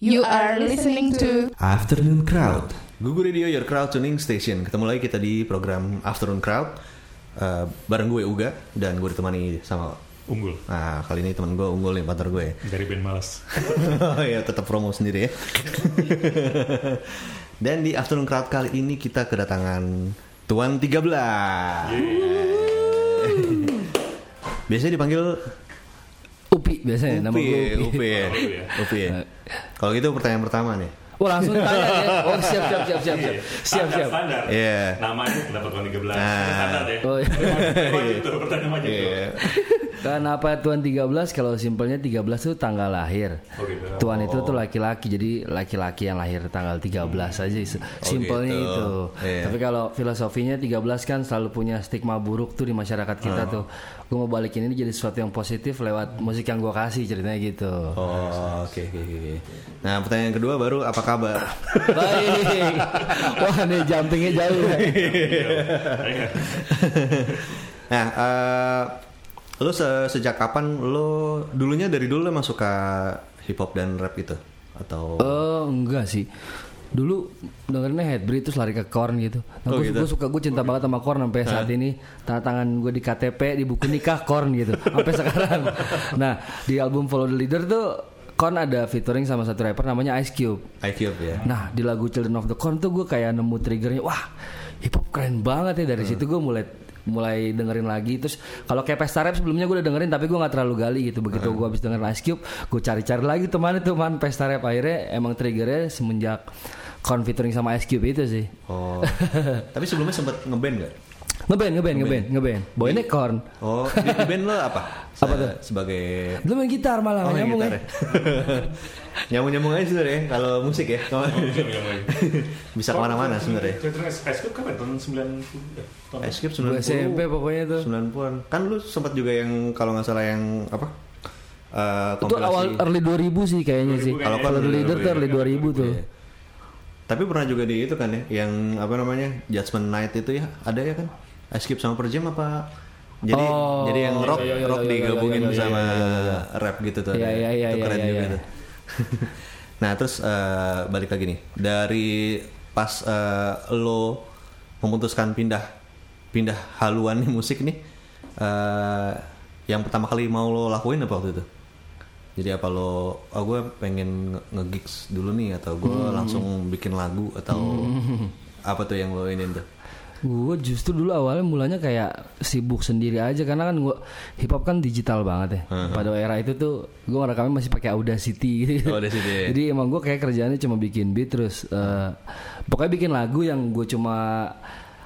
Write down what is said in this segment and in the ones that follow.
You are listening to Afternoon Crowd. Google Radio Your Crowd Tuning Station. Ketemu lagi kita di program Afternoon Crowd. Eh, bareng gue Uga dan gue ditemani sama Unggul Nah kali ini teman gue unggul nih partner gue. dari band Malas. oh ya tetap promo sendiri ya. dan di Afternoon Crowd kali ini kita kedatangan Tuan 13. Biasanya dipanggil Upi biasanya nama Upi, gue Upi. Upi ya. Oh, iya. Upi ya. Kalau gitu pertanyaan pertama nih. Oh langsung tanya ya. Oh siap siap siap siap siap siap siap. Standar. Iya. Namanya kenapa tuan 13? Nah. Standar ya. Oh, iya. Tuh pertanyaan tuh. Iya. Kenapa Tuan 13 kalau simpelnya 13 tuh tanggal lahir. Oh gitu. Tuan itu tuh laki-laki jadi laki-laki yang lahir tanggal 13 aja se- simpelnya gitu. itu. Iya. Tapi kalau filosofinya 13 kan selalu punya stigma buruk tuh di masyarakat kita tuh. Gue mau balikin ini jadi sesuatu yang positif lewat musik yang gue kasih ceritanya gitu. Oh, oke oke oke. Nah, pertanyaan kedua baru apa kabar? Baik. Wah, nih jumpingnya jauh ya. nah, eh lu se- sejak kapan lu dulunya dari dulu emang suka hip hop dan rap itu atau Oh enggak sih Dulu dengerinnya Headbreed terus lari ke Korn gitu. Nah Oh, gue gitu? suka, gue cinta banget sama Korn sampai saat ini. Tanda tangan gue di KTP, di buku nikah Korn gitu. Sampai sekarang. Nah di album Follow the Leader tuh Korn ada featuring sama satu rapper namanya Ice Cube. iCube ya? Nah di lagu Children of the Corn tuh gue kayak nemu triggernya Wah hip hop keren banget ya. Dari situ gue mulai mulai dengerin lagi. Terus kalau kayak pesta rap sebelumnya gue udah dengerin tapi gue nggak terlalu gali gitu. Begitu gue habis dengerin Ice Cube gue cari-cari lagi teman itu man pesta rap. Akhirnya emang triggernya semenjak Korn featuring sama Ice Cube itu sih Oh. Tapi sebelumnya sempet ngeband gak? ngeband ngeband ngeband ngeband boynya Korn Oh, di, di band lo apa? Apa tuh? Sebagai lu main gitar malah Oh, nyambung gitar ya ya. Nyambung-nyambung aja sebenarnya ya, kalau musik ya. Kalau- Bisa ke mana-mana sebenarnya. Cerita Ice Cube kapan? Tahun 90? eh, tahun- Ice Cube Gue 90 SMP pokoknya tuh 90-an. Kan lu sempat juga yang kalau nggak salah yang apa? Eh, itu awal early 2000 sih kayaknya sih 2000 kalau kayaknya. kalau The Leader tuh early 2000 tuh Iya. Tapi pernah juga di itu kan ya, yang apa namanya Judgment Night itu ya, ada ya kan? Ice Cube sama Per Jam apa? Jadi Oh, jadi yang rock iya, iya, rock iya, iya, digabungin iya, iya, sama iya, iya, rap gitu tuh. Iya, iya, iya, Itu iya, keren iya, juga iya. tuh. nah terus eh, balik lagi nih dari pas eh, lo memutuskan pindah pindah haluan nih musik nih, eh, yang pertama kali mau lo lakuin apa waktu itu? Jadi apa lo, oh gue pengen nge- nge-gigs dulu nih atau gue Hmm. langsung bikin lagu atau apa tuh yang lo ini tuh? Gue justru dulu awalnya mulanya kayak sibuk sendiri aja karena kan gue hip hop kan digital banget ya. Pada era itu tuh gue ngerekamnya masih pakai Audacity gitu. Oh, Audacity, ya. Jadi emang gue kayak kerjaannya cuma bikin beat terus eh, pokoknya bikin lagu yang gue cuma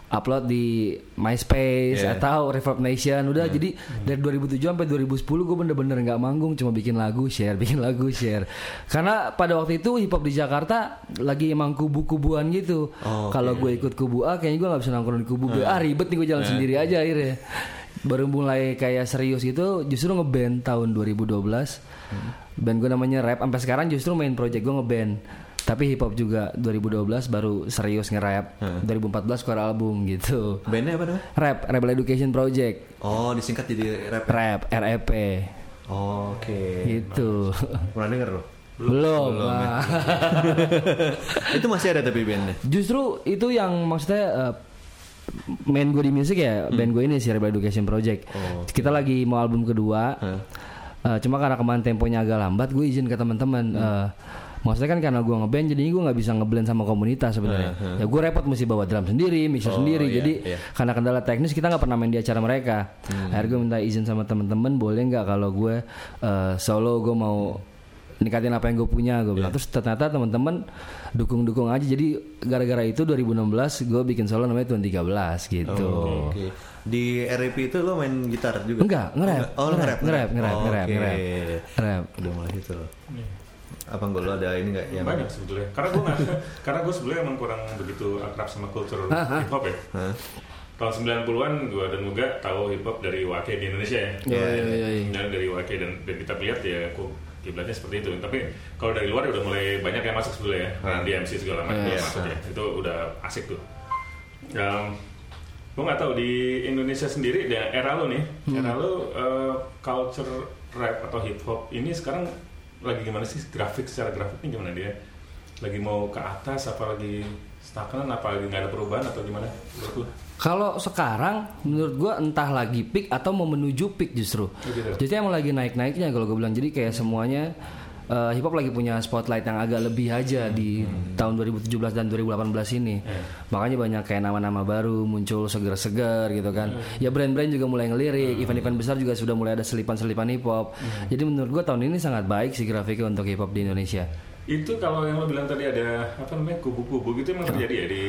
upload di MySpace Yeah. atau Reverb Nation. Udah jadi dari 2007 sampai 2010 gue bener-bener nggak manggung cuma bikin lagu share bikin lagu share. Karena pada waktu itu hip hop di Jakarta lagi emang kubu-kubuan gitu. Oh, kalau gue ikut kubu A kayaknya gue nggak bisa nongkrong di kubu B. Ah ribet nih gue jalan sendiri aja akhirnya. Baru mulai kayak serius gitu justru ngeband tahun 2012 band gue namanya rap sampai sekarang justru main project gue ngeband tapi hip hop juga 2012 baru serius nge-rap 2014 keluar album gitu Bandnya apa namanya? rap Rebel Education Project Oh disingkat jadi rap. rap REP Oh, Oke. gitu Pernah denger lo? belum, Wah. itu masih ada tapi bandnya. Justru itu yang maksudnya uh, main gue di musik ya band gue ini sih Rebel Education Project. Kita lagi mau album kedua. Uh, cuma karena kemarin temponya agak lambat, gue izin ke teman-teman. uh, maksudnya kan karena gue ngeband, jadi gue nggak bisa ngeblend sama komunitas sebenarnya. Ya gue repot mesti bawa drum sendiri, mixer Oh, sendiri. iya, jadi iya. karena kendala teknis kita nggak pernah main di acara mereka. Akhirnya gue minta izin sama teman-teman, boleh nggak kalau gue uh, solo gue mau nikatin apa yang gue punya gue bilang terus ternyata teman-teman dukung-dukung aja jadi gara-gara itu 2016 gue bikin solo namanya Tuan 13 gitu Oke. Di RAP itu lo main gitar juga? enggak nge-rap Oh, nge-rap, nge-rap nge-rap Oh, nge-rap oke. nge-rap Nge-rap. Udah mulai gitu lo. Apa enggak lo ada ini enggak yang Banyak sebetulnya. Karena gue nggak, karena gue sebelumnya emang kurang begitu akrab sama kultur hip hop ya. Tahun 90-an gue dan Muga tahu hip hop dari Wake di Indonesia ya. Iya, iya, iya, iya. Dan dari Wake dan, dan kita lihat ya kok kiblatnya seperti itu. Tapi kalau dari luar udah mulai banyak yang masuk sebetulnya ya. Randy MC segala macam Yes. masuk ya. Itu udah asik tuh. Um, gue nggak tahu di Indonesia sendiri dan era lo nih, era lo uh, culture rap atau hip hop ini sekarang lagi gimana sih grafik secara grafiknya gimana dia? Lagi mau ke atas apa lagi stagnan apa lagi nggak ada perubahan atau gimana? Menurut lu? Kalau sekarang menurut gua entah lagi peak atau mau menuju peak justru. gitu. Jadi emang lagi naik-naiknya kalau gue bilang. Jadi kayak semuanya eh, hip hop lagi punya spotlight yang agak lebih aja di tahun 2017 dan 2018 ini. Makanya banyak kayak nama-nama baru muncul seger-seger gitu kan. Ya brand-brand juga mulai ngelirik, event-event besar juga sudah mulai ada selipan-selipan hip hop. Jadi menurut gua tahun ini sangat baik sih grafiknya untuk hip hop di Indonesia. Itu kalau yang lo bilang tadi ada apa namanya kubu-kubu gitu emang terjadi ya di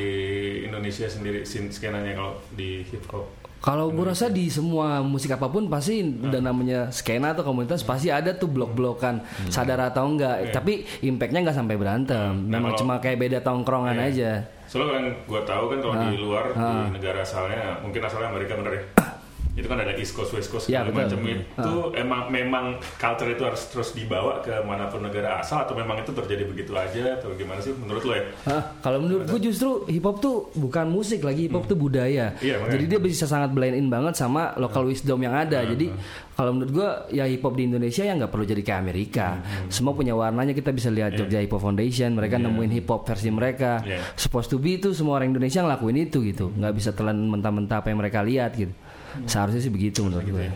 Indonesia sendiri skenanya kalau di hip hop. Kalau gue rasa di semua musik apa pun pasti udah namanya skena atau komunitas pasti ada tuh blok-blokan sadar atau enggak. Tapi impactnya nggak sampai berantem. Nah, Memang kalau- cuma kayak beda tongkrongan aja. Soalnya yang gue tahu kan kalau di luar di negara asalnya mungkin asalnya Amerika bener ya. itu kan ada East Coast, West Coast Ya, macam itu emang memang culture itu harus terus dibawa ke mana pun negara asal atau memang itu terjadi begitu aja atau gimana sih menurut lo ya? Hah, kalau menurut gue justru hip hop tuh bukan musik lagi, hip hop tuh budaya. Iya, makanya. Jadi dia bisa sangat blend in banget sama local wisdom yang ada. Jadi kalau menurut gue ya hip hop di Indonesia ya nggak perlu jadi kayak Amerika. Semua punya warnanya kita bisa lihat Jogja Hip Hop Foundation, mereka nemuin hip hop versi mereka. Iya. Supposed to be itu semua orang Indonesia ngelakuin itu gitu. nggak bisa telan mentah-mentah apa yang mereka lihat gitu. Seharusnya sih begitu menurut gue.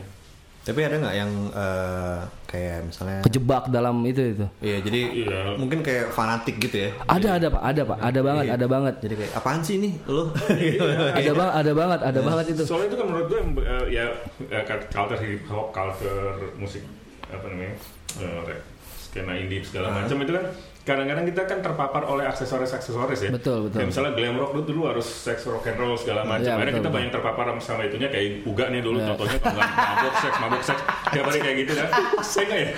Tapi ada nggak yang eh, kayak misalnya Kejebak dalam itu itu. Iya, jadi Iya. mungkin kayak fanatik gitu ya. Ada ada pak, ada pak, ada banget, ada banget. Jadi kayak apaan sih nih lo? Ada banget, ada banget, ada banget itu. Soalnya itu kan menurut gue eh, ya eh, culture hip hop, culture musik apa namanya eh, rap, skena indie segala macam itu kan kadang-kadang kita kan terpapar oleh aksesoris-aksesoris ya. Betul, betul. Kayak misalnya glam rock dulu, dulu harus seks rock and roll segala macam. Iya, Akhirnya betul, kita betul. banyak terpapar sama itunya kayak Uga nih dulu contohnya kalau nggak mabok seks, mabok seks. Tiap hari kayak gitu kan. Saya nggak ya?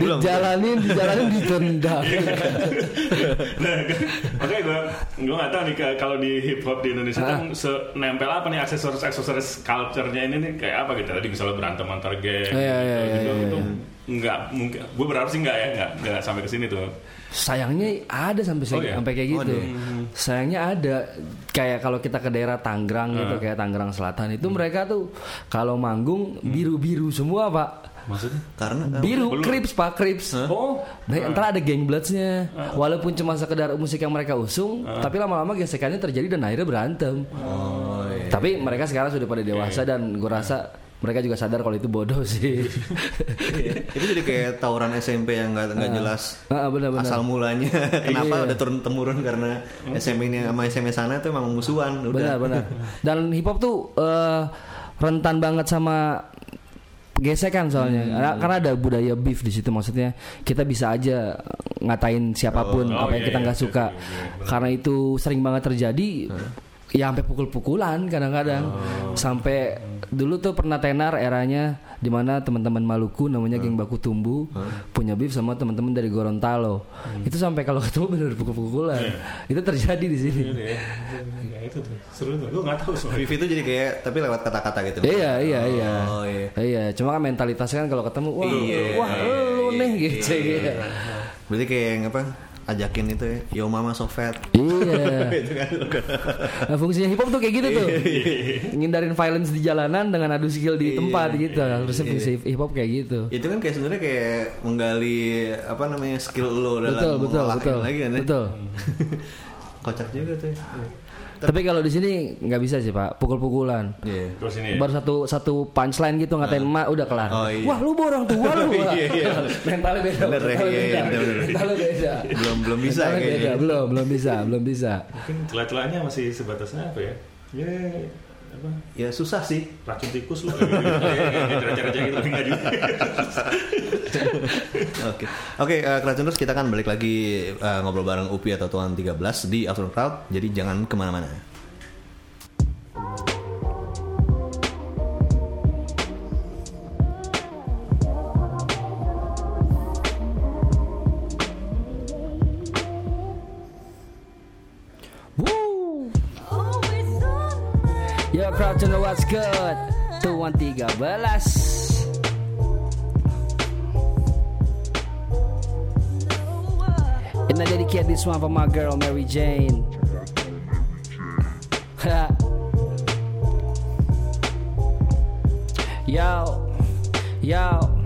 Dijalanin, dijalanin ditendang. nah, kan, makanya gue gue nggak tahu nih ka- kalau di hip hop di Indonesia kan senempel apa nih aksesoris aksesoris culture-nya ini nih kayak apa gitu tadi misalnya berantem antar geng Iya, iya, gitu, iya, gitu, iya, itu nggak mungkin. Gue berharap sih nggak ya nggak nggak sampai ke sini tuh. Sayangnya ada sampai Oh, iya? sampai kayak gitu. Sayangnya ada. Kayak kalau kita ke daerah Tangerang gitu kayak Tangerang Selatan itu mereka tuh kalau manggung biru-biru semua, Pak. maksudnya? Karena Biru, belum. krips, Pak, krips. oh. Nah, entar ada gang bloodsnya. Walaupun cuma sekedar musik yang mereka usung Tapi lama-lama gesekannya terjadi dan akhirnya berantem. Oh iya. Tapi mereka sekarang sudah pada dewasa Dan gue rasa mereka juga sadar kalau itu bodoh sih itu jadi kayak tawuran SMP yang nggak nggak jelas Ah, benar-benar. asal mulanya. Kenapa Iya. udah turun temurun karena SMP ini sama SMP sana itu emang musuhan. Udah. Benar-benar Dan hip hop tuh eh, rentan banget sama gesekan soalnya Hmm. karena, karena ada budaya beef di situ maksudnya kita bisa aja ngatain siapa pun Oh, apa yang iya, kita iya, nggak iya, suka iya, iya, karena itu sering banget terjadi ya sampai pukul-pukulan kadang-kadang Oh. sampai dulu tuh pernah tenar eranya di mana teman-teman Maluku namanya geng baku tumbuh punya beef sama teman-teman dari Gorontalo Hmm. itu sampai kalau ketemu bener pukul-pukulan itu terjadi di sini Iya, iya. Ya, itu tuh seru tuh gue nggak tahu soalnya Beef itu jadi kayak tapi lewat kata-kata gitu. Iya iya iya. Oh iya. Iya, cuma kan mentalitasnya kan kalau ketemu wah Iya, wah lu nih gitu. Iya. Berarti kayak yang apa? Ajakin itu ya, yo mama so fat. Iya. Nah, fungsinya hip hop tuh kayak gitu tuh. Ngindarin violence di jalanan dengan adu skill di tempat gitu. Harusnya fungsi hip hop kayak gitu. Itu kan kayak sebenarnya kayak menggali apa namanya skill lo dalam Betul betul betul. lagi kan ya. Betul. Kocak juga tuh. Tapi kalau di sini nggak bisa sih pak, pukul-pukulan. Iya. terus ini ya Baru satu satu punchline gitu ngatain emak udah kelar. Oh, iya. Wah lu borong tua lu. Wah. Iya, iya. Mentalnya beda. Bener, iya, iya, bener. Mentalnya beda. Belum belum bisa kayaknya. Belum belum bisa belum bisa. mungkin celah-celahnya masih sebatas apa ya ya apa Ya susah sih. racun tikus lu cara-cara gitu juga Oke, oke, eh, Keracuners kita kan balik lagi eh, ngobrol bareng Upi atau Tuan 13 di Afternoon Crowd. Jadi jangan ke mana-mana. Woo. Yo crowd to know what's good. Tuan 13 And I dedicate this one for my girl Mary Jane. Yo Yo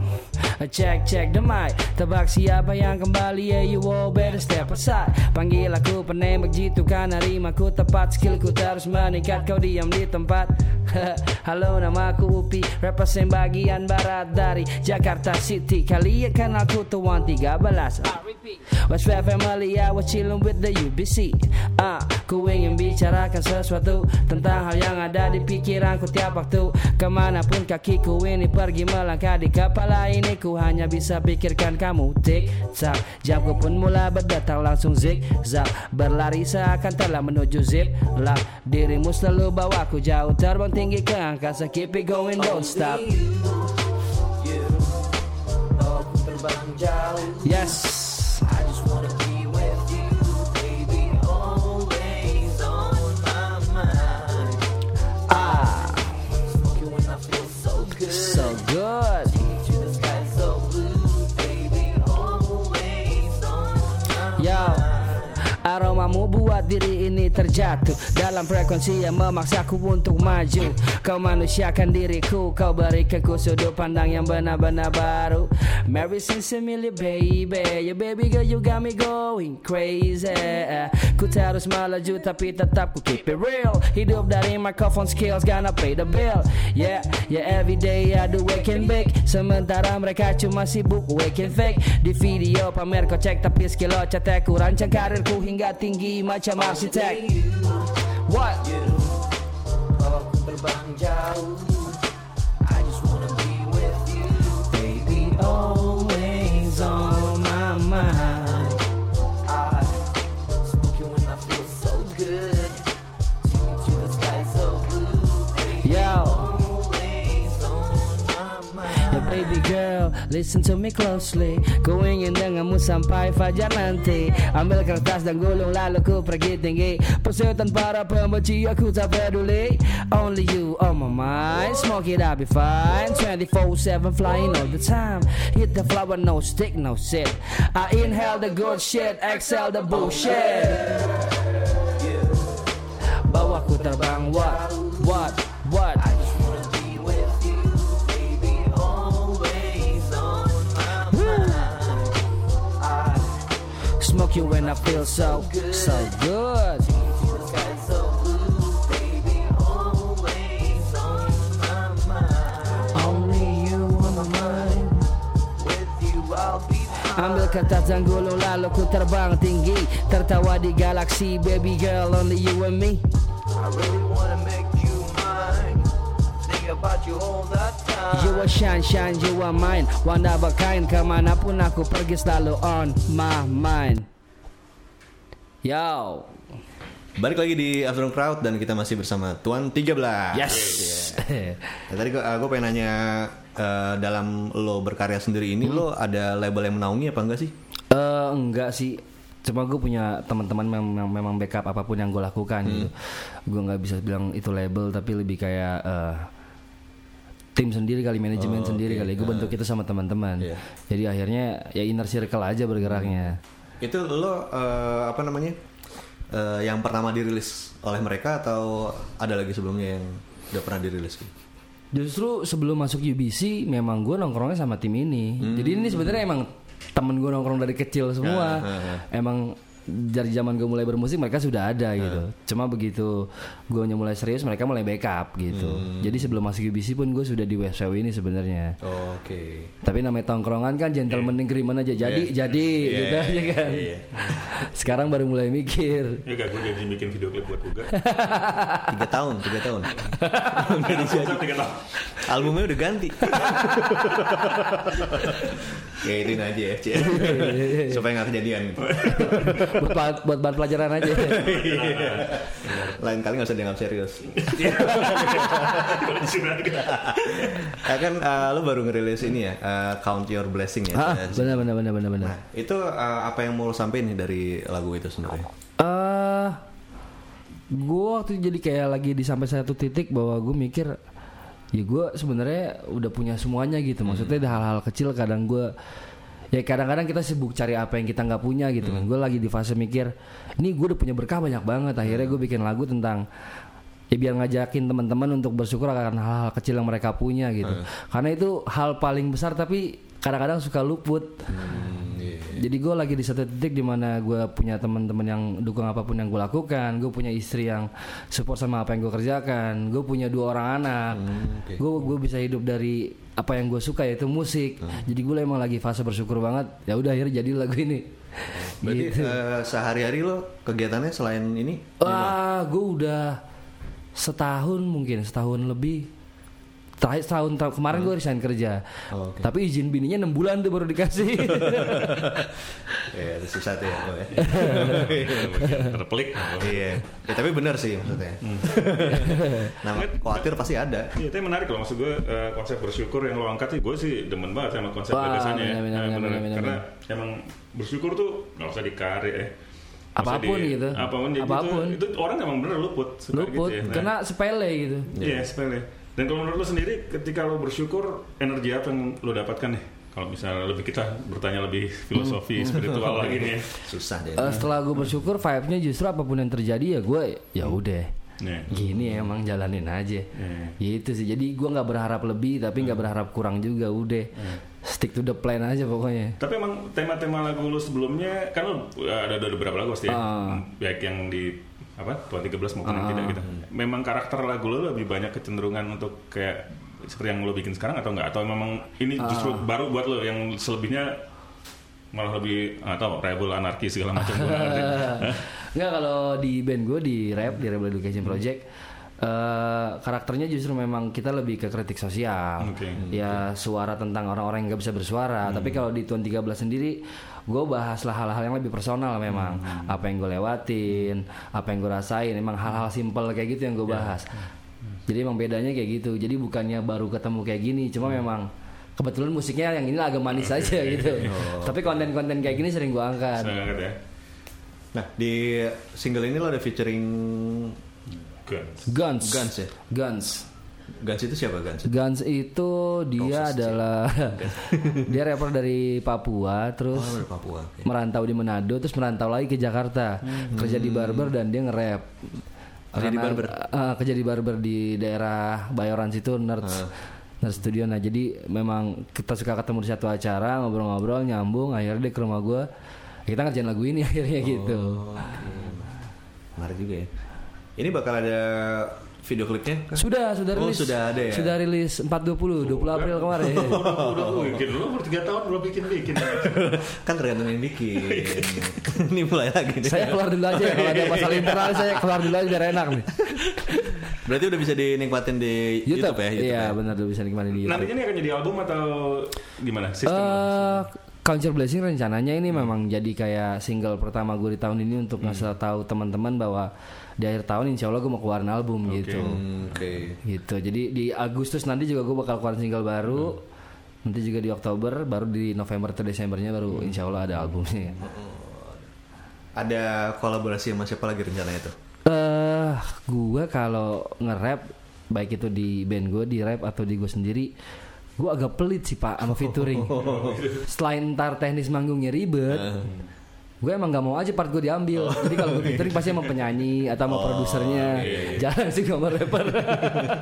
check, check the mic Tebak siapa yang kembali Yeah you all better step aside. Panggil aku penembak jitu Karena rimaku tepat. Skillku terus meningkat Kau diam di tempat. Halo nama aku Upi Represent bagian barat dari Jakarta City. Kalian kenal aku tuan 13 West Fair Family I was chillin' with the UBC Ah, Ku ingin bicarakan sesuatu Tentang hal yang ada di pikiranku tiap waktu. Ke mana pun kakiku ini pergi melangkah di kepala ini Ku hanya bisa pikirkan kamu. Tik tak Jamku pun mulai berdatang langsung zigzag Berlari seakan telah menuju zip Lah dirimu selalu bawaku jauh Terbang tinggi ke angkasa Keep it going don't stop. Yes amor buat diri ini terjatuh Dalam frekuensi yang memaksaku untuk maju. Kau manusiakan diriku Kau berikanku sudut pandang yang benar-benar baru. Mary Sinsemili baby. You baby girl you got me going crazy. Ku terus melaju tapi tetap ku keep it real. Hidup dari microphone skills gonna pay the bill. Yeah, yeah every day I do wake and bake. Sementara mereka cuma sibuk wake and fake. Di video pamer kocek tapi skill lo cetek Ku rancang karirku hingga tinggi macam arsitek What? Baby listen to me closely. Ku ingin denganmu sampai fajar nanti Ambil kertas dan gulung lalu ku pergi tinggi Persetan para pembenci aku tak peduli Only you on my mind. Smoke it I'll be fine. 24-7 flying all the time. Hit the flower no stick no sip I inhale the good shit Exhale the bullshit. Bawa ku terbang what What What Smoke you when I feel so, so good. Only you on my mind. Ambil kertas dan gulung lalu ku terbang tinggi Tertawa di galaksi baby girl only you and me You are shine shine you are mine One of a kind Ke mana pun aku pergi selalu on my mind. Yo. Balik lagi di Afternoon Crowd dan kita masih bersama Tuan 13. Yes. Nah, tadi gue gue pengen nanya eh, dalam lo berkarya sendiri ini lo ada label yang menaungi apa enggak sih? Eh, enggak sih. Cuma gue punya teman-teman yang memang, memang backup apa pun yang gue lakukan gitu. Gue nggak bisa bilang itu label tapi lebih kayak eh, tim sendiri kali manajemen Oh, sendiri oke. kali gue bentuk itu sama teman-teman Iya. jadi akhirnya ya inner circle aja bergeraknya Itu lo eh, apa namanya? eh, yang pertama dirilis oleh mereka atau ada lagi sebelumnya yang udah pernah dirilis? Justru sebelum masuk UBC memang gue nongkrongnya sama tim ini. Jadi ini sebenarnya emang temen gue nongkrong dari kecil semua. Ah, ah, ah. Emang dari zaman gue mulai bermusik mereka sudah ada gitu. Cuma begitu gue mulai serius mereka mulai backup gitu. Jadi sebelum masuk UBC pun gue sudah di WSW ini sebenarnya. Oke. Tapi namanya tongkrongan kan gentleman agreement aja. Jadi Iya. jadi Iya, gitu aja kan. iya. Sekarang baru mulai mikir. Ya gue jadi bikin video klip buat Uga. Tiga tahun, tiga tahun. Tiga tahun. Albumnya udah ganti. ya itu aja ya, supaya nggak kejadian. buat, ba- buat bahan pelajaran aja. Lain kali nggak usah dianggap serius. Ya kan eh, lo baru ngerilis ini ya, eh, Count Your Blessing ya. ah, benar benar benar benar benar. Nah, itu eh, apa yang mau lo sampein nih dari lagu itu sebenarnya? eh gue waktu itu jadi kayak lagi di sampai satu titik bahwa gue mikir ya gue sebenarnya udah punya semuanya gitu. Maksudnya ada hal-hal kecil kadang gue ya kadang-kadang kita sibuk cari apa yang kita nggak punya gitu kan. Gue lagi di fase mikir ini gue udah punya berkah banyak banget. Akhirnya gue bikin lagu tentang ya biar ngajakin teman-teman untuk bersyukur akan hal-hal kecil yang mereka punya gitu. Karena itu hal paling besar tapi kadang-kadang suka luput. Hmm, iya. Jadi gue lagi di satu titik di mana gue punya teman-teman yang dukung apa pun yang gue lakukan, gue punya istri yang support sama apa yang gue kerjakan, gue punya dua orang anak, Hmm, oke. gue gue bisa hidup dari apa yang gue suka yaitu musik. Jadi gue emang lagi fase bersyukur banget. Ya udah akhirnya jadi lagu ini. Berarti Gitu. eh, sehari-hari lo kegiatannya selain ini? Wah, gue udah setahun mungkin setahun lebih. Terakhir setahun tahun kemarin gue resign kerja. Oh, oke. Tapi izin bininya 6 bulan tuh baru dikasih. Ya, itu susah tuh ya. ya. terpelik Iya. Ya, tapi benar sih maksudnya. nah, khawatir pasti ada. Iya, tapi menarik loh maksud gue eh, konsep bersyukur yang lo angkat sih gue sih demen banget sama konsep Wah, gagasannya bener. benar, Karena emang bersyukur tuh nggak usah dikari eh. Apa pun gitu. Apa pun, jadi Apa pun. Itu, itu orang emang bener luput. suka Luput, gitu ya. Nah, kena sepele gitu. Iya, sepele. Dan kalau menurut lo sendiri, ketika lo bersyukur, energi apa yang lo dapatkan nih? Kalau misalnya lebih kita bertanya lebih filosofi spiritual lagi nih. ya. Susah deh. Eh, setelah gue bersyukur, vibe-nya justru apa pun yang terjadi ya gue ya udah. Nih. Gini emang jalanin aja. Iya. Gitu sih. Jadi gue nggak berharap lebih, tapi nggak berharap kurang juga. Udah. Stick to the plan aja pokoknya. Tapi emang tema-tema lagu lo sebelumnya kan lo ada, ada beberapa lagu pasti ya, Ah. baik yang di apa Tuan 13 maupun yang tidak gitu. Memang karakter lagu lo lebih banyak kecenderungan untuk kayak seperti yang lo bikin sekarang atau enggak? Atau memang ini justru baru buat lo yang selebihnya malah lebih atau rebel anarki segala macam. Enggak kalau di band gue di rap di Rebel Education Project eh karakternya justru memang kita lebih ke kritik sosial. Oke. Ya suara tentang orang-orang yang nggak bisa bersuara. Tapi kalau di Tuan 13 sendiri gue bahaslah hal-hal yang lebih personal memang. Apa yang gue lewatin, apa yang gue rasain, emang hal-hal simpel kayak gitu yang gue bahas. Jadi emang bedanya kayak gitu. Jadi bukannya baru ketemu kayak gini, cuma memang kebetulan musiknya yang ini agak manis aja gitu. Tapi konten-konten kayak gini sering gue angkat. Ya. Nah, di single ini lo ada featuring Guns. Guns. Guns ya? Guns. Guns itu siapa Guns? Guns itu dia adalah dia rapper dari Papua terus Oh, dari Papua. oke. merantau di Manado terus merantau lagi ke Jakarta kerja di barber dan dia nge-rap. Hmm. Kerja di barber? Ah, kerja di barber di daerah Bayoran situ Nerds. Nerds Studio nah jadi memang kita suka ketemu di satu acara ngobrol-ngobrol nyambung akhirnya dia ke rumah gue kita ngerjain lagu ini akhirnya gitu. Oh, oke. Menarik juga ya. Ini bakal ada video klipnya? Sudah, sudah Oh, rilis. sudah ada ya? Sudah rilis 420, 20 April kemarin. udah, udah bikin lu baru 3 tahun belum bikin bikin. kan tergantung yang bikin. ini mulai lagi nih. saya keluar dulu aja ya kalau ada masalah internal saya keluar dulu aja biar enak nih. Berarti udah bisa dinikmatin di YouTube, ya? YouTube Iya, ya? benar tuh bisa nikmatin di YouTube. Nantinya ini akan jadi album atau gimana? Sistem. Eh, Culture Blessing rencananya ini memang jadi kayak single pertama gue di tahun ini untuk ngasih tahu teman-teman bahwa di akhir tahun insya Allah gue mau keluarin album gitu. Hmm, Oke. Gitu. Jadi di Agustus nanti juga gue bakal keluarin single baru. Nanti juga di Oktober, baru di November atau Desembernya baru insya Allah ada albumnya. Ada kolaborasi sama siapa lagi rencananya tuh? Eh, gue kalau nge-rap baik itu di band gue, di rap atau di gue sendiri, gue agak pelit sih pak sama featuring. Selain ntar teknis manggungnya ribet, gue emang nggak mau aja part gue diambil. Jadi kalau gue featuring pasti sama penyanyi atau sama produsernya. Jarang sih gue sama rapper.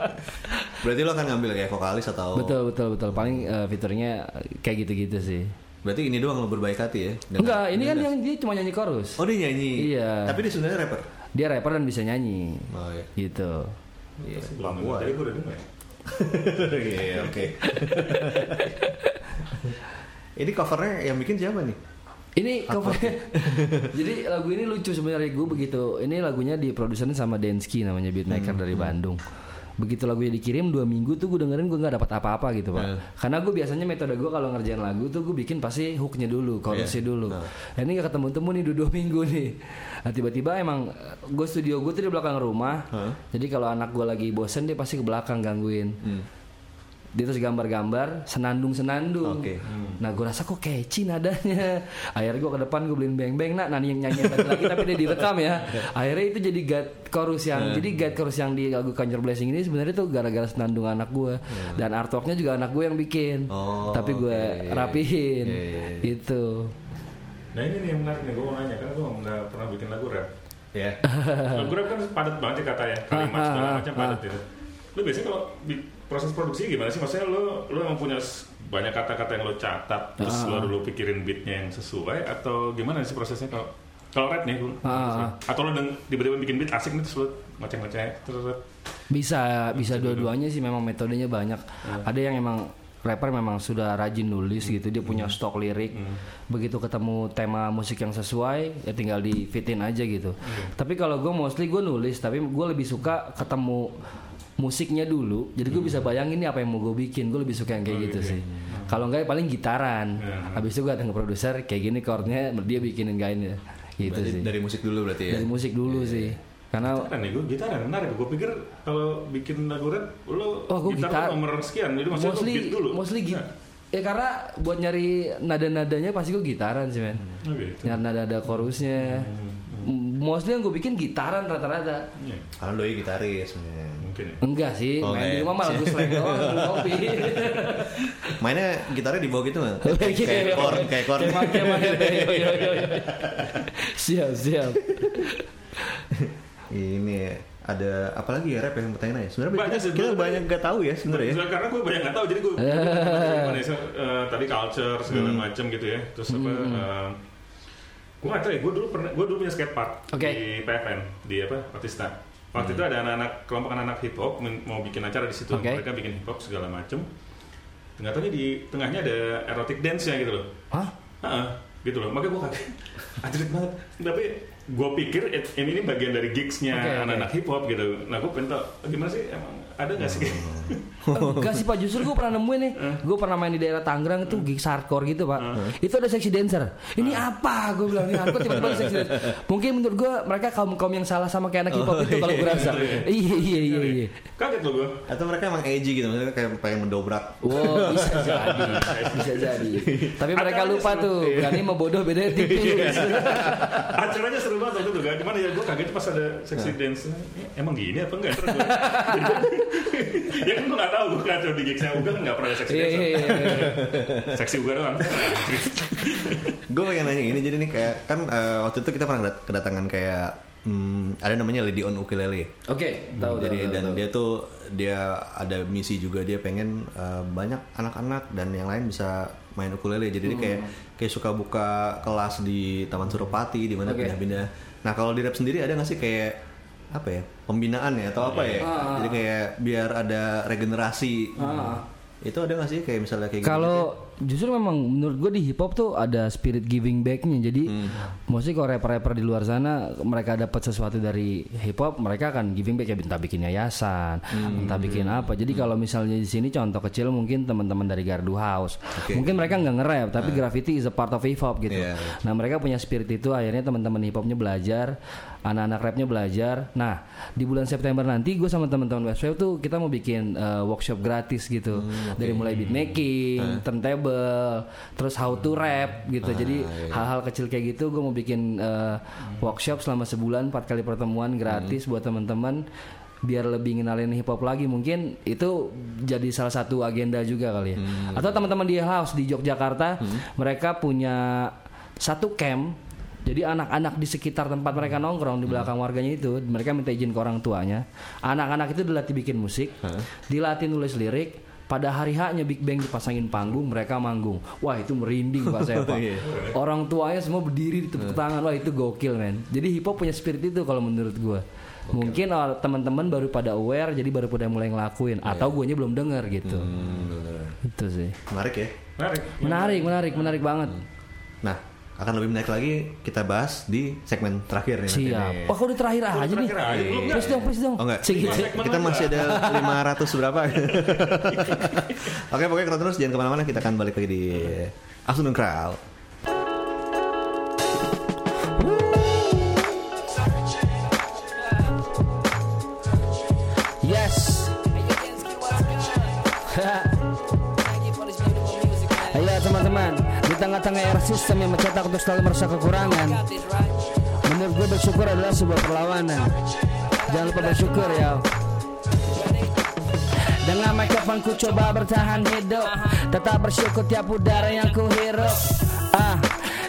Berarti lo akan ngambil kayak vokalis atau? betul betul betul. Paling eh, featuringnya kayak gitu-gitu sih. Berarti ini doang lo berbaik hati ya? Dengan- Enggak, ini kan yang dia cuma nyanyi chorus. Oh dia nyanyi. Iya. Tapi dia sebenarnya rapper. Dia rapper dan bisa nyanyi. Oh iya. Gitu. Iya. Belum Papua. Tadi gue udah dengar. Iya oke. Ini covernya yang bikin siapa nih? Ini covernya. Jadi lagu ini lucu sebenarnya gue begitu. Ini lagunya diproduserin sama Densky namanya beatmaker dari Bandung. Begitu lagunya dikirim dua minggu tuh gue dengerin gue nggak dapat apa-apa gitu pak. Karena gue biasanya metode gue kalau ngerjain lagu tuh gue bikin pasti hooknya dulu, chorusnya dulu. Nah, ini nggak ketemu temu nih dua, dua minggu nih. Nah tiba-tiba emang gue studio gue tuh di belakang rumah. Jadi kalau anak gue lagi bosen dia pasti ke belakang gangguin. Dia terus gambar-gambar senandung-senandung. Oke. Nah gue rasa kok catchy nadanya. Akhirnya gue ke depan gue beliin beng-beng. Nah nani yang nyanyi lagi tapi dia direkam ya. Akhirnya itu jadi guide chorus yang jadi guide chorus yang di lagu Conjure Blessing ini sebenarnya tuh gara-gara senandung anak gue. Dan artworknya juga anak gue yang bikin. Oh, tapi gue oke. rapihin. Iya, iya, iya. Gitu. Nah ini nih yang menarik nih gue mau nanya karena gue nggak pernah bikin lagu rap. Ya. Kalau gue rap kan padat banget ya katanya, kalimat Ah, segala ah, macam ah. padat gitu. Lu biasanya kalau proses produksi gimana sih? Maksudnya lu lu emang punya banyak kata-kata yang lo catat, terus Ah, lo pikirin beatnya yang sesuai atau gimana sih prosesnya kalau kalau rap nih, lu? Ah, ah. atau lo tiba-tiba bikin beat asik nih terus lo ngoceh-ngoceh terus Bisa bisa dua-duanya sih memang metodenya banyak. Ada yang emang rapper memang sudah rajin nulis gitu, dia punya stok lirik. Begitu ketemu tema musik yang sesuai, ya tinggal di fitin aja gitu. Tapi kalau gue mostly gue nulis, tapi gue lebih suka ketemu musiknya dulu. Jadi gue bisa bayangin nih apa yang mau gue bikin. Gue lebih suka yang kayak gitu sih. Kalau enggak ya paling gitaran. Habis itu gue datang ke produser kayak gini chordnya dia bikinin gainnya. Gitu Berarti sih. dari musik dulu berarti ya. Dari musik dulu sih. Karena Gitaran nih, gue gitaran menarik. Gue pikir kalau bikin lagu rap, lo Oh, gua gitar, gitar. nomor sekian. Jadi maksudnya lo mostly beat dulu. mostly gitu Nah, ya karena buat nyari nada-nadanya pasti gue gitaran sih men oh gitu. nyari nada-nada chorusnya M- mostly yang gue bikin gitaran rata-rata Iya, Karena doi gitaris. mungkin ya. enggak sih Oh, main di rumah malah gue slang doang kopi Mainnya gitarnya di bawah gitu nggak? Kayak chord, kayak yo. siap siap Ini ada apa lagi ya rap yang bertanya ya? Sebenarnya Banyak kita, kita banyak gak tahu ya sebenarnya ya. Karena gue banyak nggak tahu, jadi gue so- eh, tadi culture segala Hmm. macam gitu ya. Terus apa? eh, gue nggak tahu ya. Gue dulu pernah, gue dulu punya skatepark Oke. di PFN di apa? Artista. Waktu Hmm. itu ada anak-anak kelompok anak-anak hip hop mau bikin acara di situ. Oke. Mereka bikin hip hop segala macam. Nggak tahu di tengahnya ada erotic dance nya gitu loh. Hah? Heeh, gitu loh. Makanya gue kaget. Anjrit banget. Tapi gue pikir ini ini bagian dari gigsnya anak-anak hip hop gitu. Nah gue pengen gimana sih emang ada nggak sih? Enggak sih pak, justru gue pernah nemuin nih. Gue pernah main di daerah Tangerang itu gigs hardcore gitu pak. Itu ada seksi dancer. Ini apa? Gue bilang ini hardcore tiba-tiba ada seksi dancer. Mungkin menurut gue mereka kaum-kaum yang salah sama kayak anak hip hop itu kalau gue rasa. Iya iya iya iya Kaget loh gue. Atau mereka emang edgy gitu, maksudnya kayak pengen mendobrak. Wow bisa jadi Bisa jadi. Tapi mereka lupa tuh Berani mau bodoh bedanya tipis Acaranya seru banget waktu itu kan. Gimana ya gue kaget pas ada sexy dance. Eh, Emang gini apa enggak? Ya kan gue nggak tahu gue kacau di gigsnya Uga nggak pernah ada sexy Iya dance. iya iya Seksi Uga doang. Gue pengen nanya ini jadi nih kayak kan eh, waktu itu kita pernah kedat- kedatangan kayak hmm, ada namanya Lady on Ukulele. Oke tahu jadi tahu, dan tahu. dia tuh dia ada misi juga dia pengen eh, banyak anak-anak dan yang lain bisa main ukulele jadi dia kayak kayak suka buka kelas di Taman Suropati di mana Oke. pindah-pindah nah kalau di rap sendiri ada nggak sih kayak apa ya pembinaan ya atau apa ya Ah. jadi kayak biar ada regenerasi Ah. itu ada nggak sih kayak misalnya kayak gitu? Justru memang menurut gue di hip hop tuh ada spirit giving backnya. Jadi, mostly kalau rapper-rapper di luar sana mereka dapat sesuatu dari hip hop, mereka akan giving back ya entah bikin yayasan, entah bikin apa. Jadi kalau misalnya di sini contoh kecil mungkin teman-teman dari Gardu House, Oke. mungkin mereka nggak nge-rap, tapi graffiti is a part of hip hop gitu. Iya. Nah mereka punya spirit itu, akhirnya teman-teman hip hopnya belajar, anak-anak rapnya belajar. Nah di bulan September nanti gue sama teman-teman Westwave tuh kita mau bikin uh, workshop gratis gitu, dari mulai beat making, turntable, terus how to rap gitu. Jadi hal-hal kecil kayak gitu gue mau bikin uh, workshop selama sebulan, empat kali pertemuan gratis buat teman-teman biar lebih ngenalin hip hop lagi. Mungkin itu jadi salah satu agenda juga kali ya. Atau teman-teman di house di Yogyakarta mereka punya satu camp. Jadi anak-anak di sekitar tempat mereka nongkrong di belakang warganya itu mereka minta izin ke orang tuanya. Anak-anak itu dilatih bikin musik dilatih nulis lirik pada hari haknya Big Bang dipasangin panggung mereka manggung. Wah itu merinding pak saya pak Iya. orang tuanya semua berdiri di tepuk tangan. Wah itu gokil men. Jadi hip hop punya spirit itu kalau menurut gua. Mungkin oh, teman-teman baru pada aware jadi baru pada mulai ngelakuin. Atau guanya belum denger gitu. Hmm, bener. itu sih. Menarik ya? Menarik. menarik menarik menarik banget. Nah akan lebih menarik lagi kita bahas di segmen terakhir nih nanti siap oh kok udah terakhir aja nih? Terakhir aja, please dong please dong. Oh enggak, kita masih ada 500 berapa? Oke pokoknya kalau terus jangan ke mana-mana kita akan balik lagi di Afternoon Crowd tengah-tengah era sistem yang mencetak untuk selalu merasa kekurangan, menurut gue bersyukur adalah sebuah perlawanan. Jangan lupa bersyukur ya. Dengan mikrofon ku coba bertahan hidup Tetap bersyukur tiap udara yang ku hirup Ah,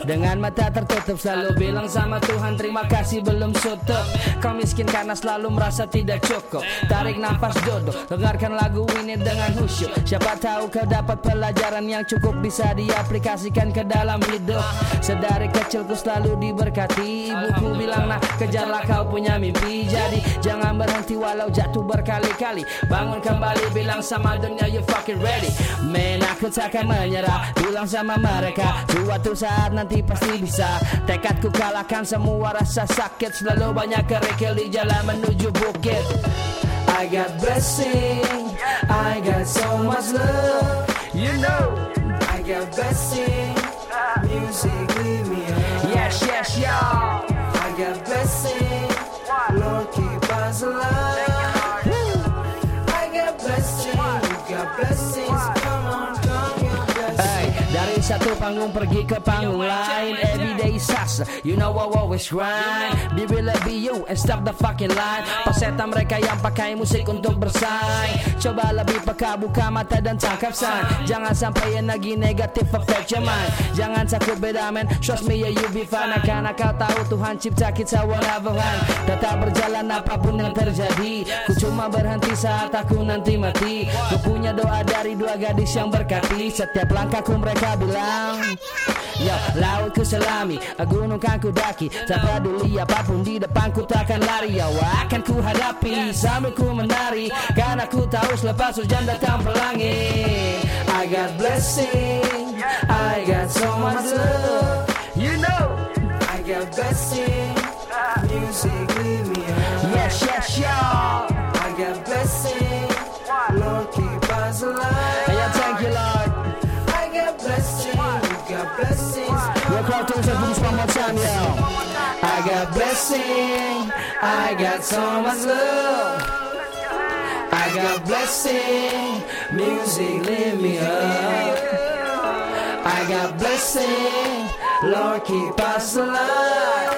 Dengan mata tertutup selalu bilang sama Tuhan terima kasih belum tutup. Kau miskin karena selalu merasa tidak cukup. Tarik nafas duduk Dengarkan lagu ini dengan khusyuk. Siapa tahu kau dapat pelajaran yang cukup Bisa diaplikasikan ke dalam hidup. Sedari kecilku selalu diberkati. Ibuku bilang nah kejarlah kau punya mimpi. Jadi jangan berhenti walau jatuh berkali-kali. Bangun kembali bilang sama dunia you fucking ready. Man aku takkan menyerah. Bilang sama mereka Suatu saat nanti pasti bisa. Tekadku kalahkan semua rasa sakit. Selalu banyak kerikil di jalan menuju bukit. I got blessing. I got so much love. You know. I got blessing. Music leave me. Up Yes, yes, y'all. I got blessing. Lord keep us alive. I got blessing. You got blessings. Come on, come your blessings Hey, dari panggung pergi ke panggung lain. Everyday sus, you know I always grind. Be real be you and stop the fucking line. Paseta mereka yang pakai musik untuk bersaing. Coba lebih peka buka mata dan tangkap sign. Jangan sampai yang lagi negatif affect your mind. Jangan takut beda man, trust me yeah you be fine. Karena kau tahu Tuhan cipta kita one one Tetap berjalan apa pun yang terjadi. Ku cuma berhenti saat aku nanti mati. Ku punya doa dari dua gadis yang berkati. Setiap langkahku mereka bilang Yo, laut ku selami, gunung kan ku daki. Tak peduli apa pun di depanku takkan lari. Yo, akan ku hadapi sambil ku menari. Karena ku tahu selepas hujan datang pelangi. I got blessing, I got so much love. You know, I got blessing. Music leave me up Yes, yes, y'all one more time, yo I got blessing. I got so much love. I got blessing. Music lift me up. I got blessing. Lord keep us alive.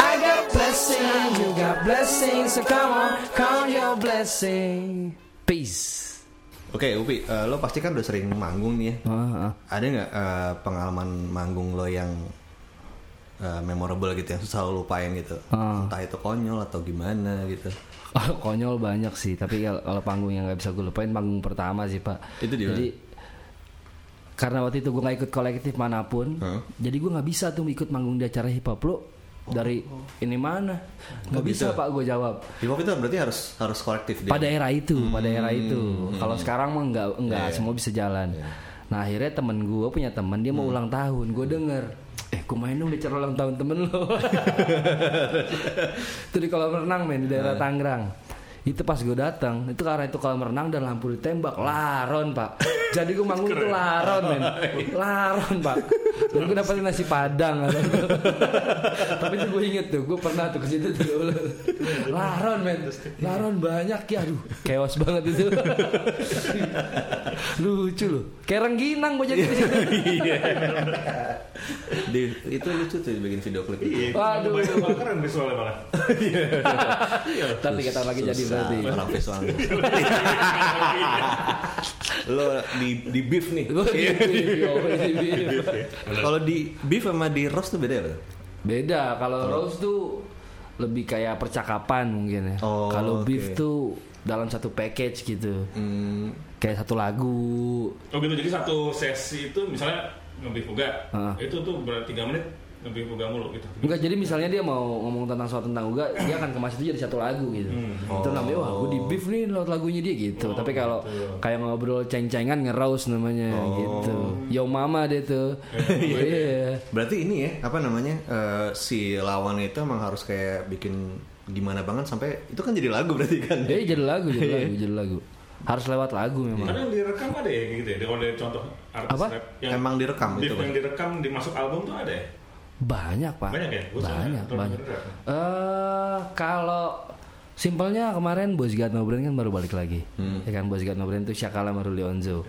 I got blessing. You got blessings So come on Count your blessing. Peace. Oke Upi, eh, lo pasti kan udah sering manggung nih ya. Ah, Ada nggak eh, pengalaman manggung lo yang eh, memorable gitu yang susah lo lupain gitu? Ah. Entah itu konyol atau gimana gitu. Oh, konyol banyak sih, tapi kalau kalau panggung yang nggak bisa gue lupain panggung pertama sih pak. Itu di mana? Jadi karena waktu itu gue nggak ikut kolektif mana pun, Hah? jadi gue nggak bisa tuh ikut manggung di acara hip hop lo dari ini mana? Nggak bisa pak gue jawab. Hip hop itu berarti harus harus kolektif dia. Pada era itu, pada era itu. Kalau sekarang mah nggak nggak Iya, iya. semua bisa jalan. Nah akhirnya temen gue punya temen dia mau ulang tahun, gue denger. Eh, gue main dong di acara ulang tahun temen lo. itu di kolam renang men di daerah Tangerang. Itu pas gue datang, itu karena itu kolam renang dan lampu ditembak, laron pak. Jadi gue manggung itu laron men, laron pak. Dan gue dapetin nasi padang. Tapi itu gue inget tuh, gue pernah tuh ke situ tuh. Laron men, laron banyak ya, aduh, chaos banget itu. Lucu loh, kayak rengginang gue jadi di situ. Di, itu lucu tuh bikin video klip itu. Waduh. Banyak keren visualnya malah. Tapi kata lagi jadi Susah, berarti. orang visual. lo di di beef nih. Iya, Kalau di beef sama di roast tuh beda ya? Beda, kalau Rose tuh lebih kayak percakapan mungkin ya. Oh, kalau beef tuh dalam satu package gitu. Hmm, Kayak satu lagu. Oh gitu, jadi satu sesi itu misalnya ngebih fuga, Ah. itu tuh berarti 3 menit ngebih fuga mulu gitu. Enggak, jadi misalnya dia mau ngomong tentang soal tentang Uga, dia akan kemas itu jadi satu lagu gitu. Itu namanya wah, gue di beef nih lewat lagunya dia gitu. Tapi kalau kayak ngobrol ceng-cengan nge-roast namanya gitu. Yo mama dia tuh. Iya. berarti ini ya apa namanya eh, si lawan itu emang harus kayak bikin gimana banget sampai itu kan jadi lagu berarti kan? Eh jadi lagu, jadi lagu, jadi lagu. Harus lewat lagu memang. Karena yang direkam ada ya gitu ya, kalau ada contoh artis Apa? rap yang Emang direkam itu, yang direkam dimasuk album tuh ada ya? Banyak pak. Banyak ya? Gua soalnya banyak banyak. Eh kalau simpelnya kemarin Boys Got No kan baru balik lagi. Hmm. Ya kan Boys Got No Brain tuh Syakala Maruli Onzo.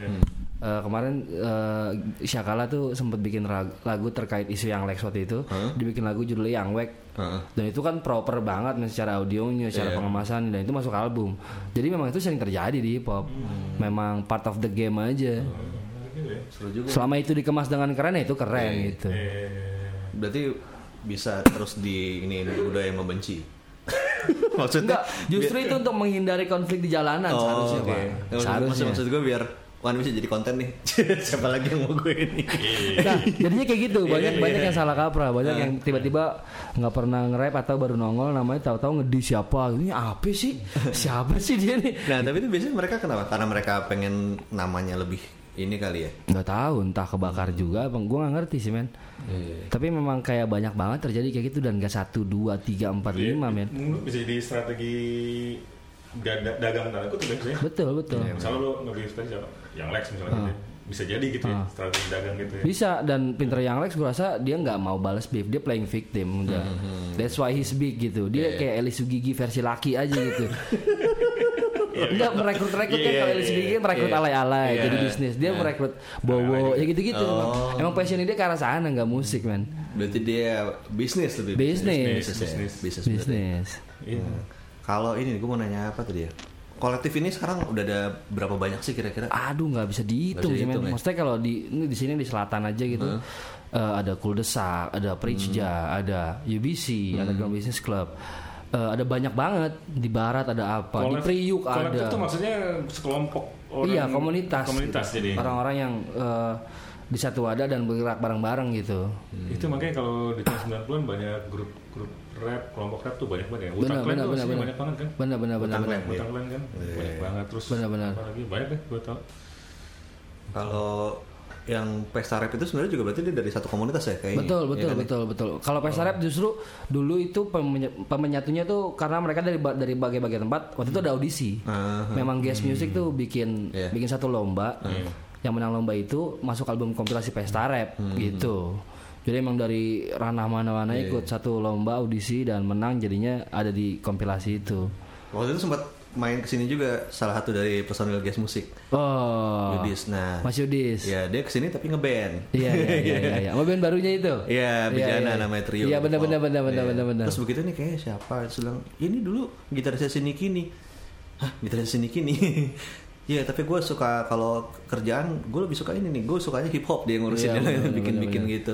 Eh, kemarin eh, Syakala tuh sempat bikin lagu terkait isu yang Lex waktu itu. Dibikin lagu judulnya Yang Wek. Heeh. Dan itu kan proper banget nih secara audionya, secara Iya. pengemasan dan itu masuk album. Jadi memang itu sering terjadi di hip hop. Memang part of the game aja. ya. juga Selama itu dikemas dengan keren ya itu keren Iya. gitu. Eh, berarti bisa terus di ini budaya yang membenci maksudnya Enggak, justru itu untuk menghindari konflik di jalanan seharusnya, oke. Pak. Maksud, Seharusnya. maksud gue biar Wan bisa jadi konten nih siapa lagi yang mau gue ini Nah, jadinya kayak gitu. Banyak Iya, banyak iya. yang salah kaprah, banyak yang tiba-tiba nggak pernah nge-rap atau baru nongol namanya tahu-tahu ngedi siapa. Ini apa sih? Siapa sih dia nih? nah tapi itu biasanya mereka kenapa karena mereka pengen namanya lebih ini kali ya Nggak tahu, entah kebakar juga, bang. Gue nggak ngerti sih, men. Iya. Tapi memang kayak banyak banget terjadi kayak gitu dan gak satu, dua, tiga, empat, Iya. lima, men. Mungkin bisa jadi strategi da- da- dagang tanda kutip ya. Betul, betul. Misalnya lo siapa? Yang Lex misalnya gitu ya. Bisa jadi gitu ya, strategi dagang gitu ya. Bisa dan pinter yang Lex gue rasa dia nggak mau balas beef, dia playing victim udah. That's why he's big gitu. Dia kayak Elis Sugigi versi laki aja gitu. Enggak merekrut rekrut kan Iya, kalau iya, Elis Sugigi kan iya. merekrut alay-alay jadi bisnis. Dia merekrut Bowo ya gitu-gitu. Oh. Emang passionnya dia ke arah sana nggak musik man. berarti dia bisnis lebih Bisnis. bisnis ya. Bisnis. kalau ini gue mau nanya apa tadi ya kolektif ini sekarang udah ada berapa banyak sih kira-kira Aduh nggak bisa dihitung sih ya? Maksudnya kalau di ini di sini di selatan aja gitu. eh, ada Kuldesak, ada Pricja, ada UBC, ada Ground Business Club. Eh, ada banyak banget. Di barat ada apa? Di Kolek- Priuk kolektif ada. tuh maksudnya sekelompok orang iya komunitas. komunitas gitu. jadi. Orang-orang yang eh, di satu wadah dan bergerak bareng-bareng gitu. Itu makanya kalau di tahun 90-an banyak grup grup rap kelompok rap tuh banyak banget ya. Benar Wu-Tang Clan benar tuh benar aslinya benar. banyak banget kan? Benar benar benar benar Clan. Wu-Tang Clan kan? Banyak banget. Terus Benar, benar. apa lagi? Banyak deh gue tau kalau yang pesta rap itu sebenarnya juga berarti dia dari satu komunitas ya kayaknya Betul, Iya betul, kan? betul, betul. Kalau pesta rap justru dulu itu pemenya- pemenyatunya tuh karena mereka dari dari berbagai tempat. Waktu itu ada audisi. Ah, Memang Guest Music tuh bikin Iya. bikin satu lomba. Yang menang lomba itu masuk album kompilasi pesta rap gitu. Jadi emang dari ranah mana-mana ikut satu lomba audisi dan menang jadinya ada di kompilasi itu. waktu itu sempat main ke sini juga salah satu dari personil guest musik Oh. Yudis nah Mas Yudis. ya dia ke sini tapi ngeband Iya, iya, iya, iya, iya. Band barunya itu. Iya, Bejana namanya trio. Iya, benar benar benar benar Iya. benar benar. Terus begitu nih kayaknya siapa? Terus bilang, ini dulu gitarisnya sini kini. Hah, gitarisnya sini kini? Iya, tapi gue suka kalau kerjaan gue lebih suka ini nih. Gue sukanya hip hop dia ngurusin Iya, dia benar, bikin-bikin benar, gitu.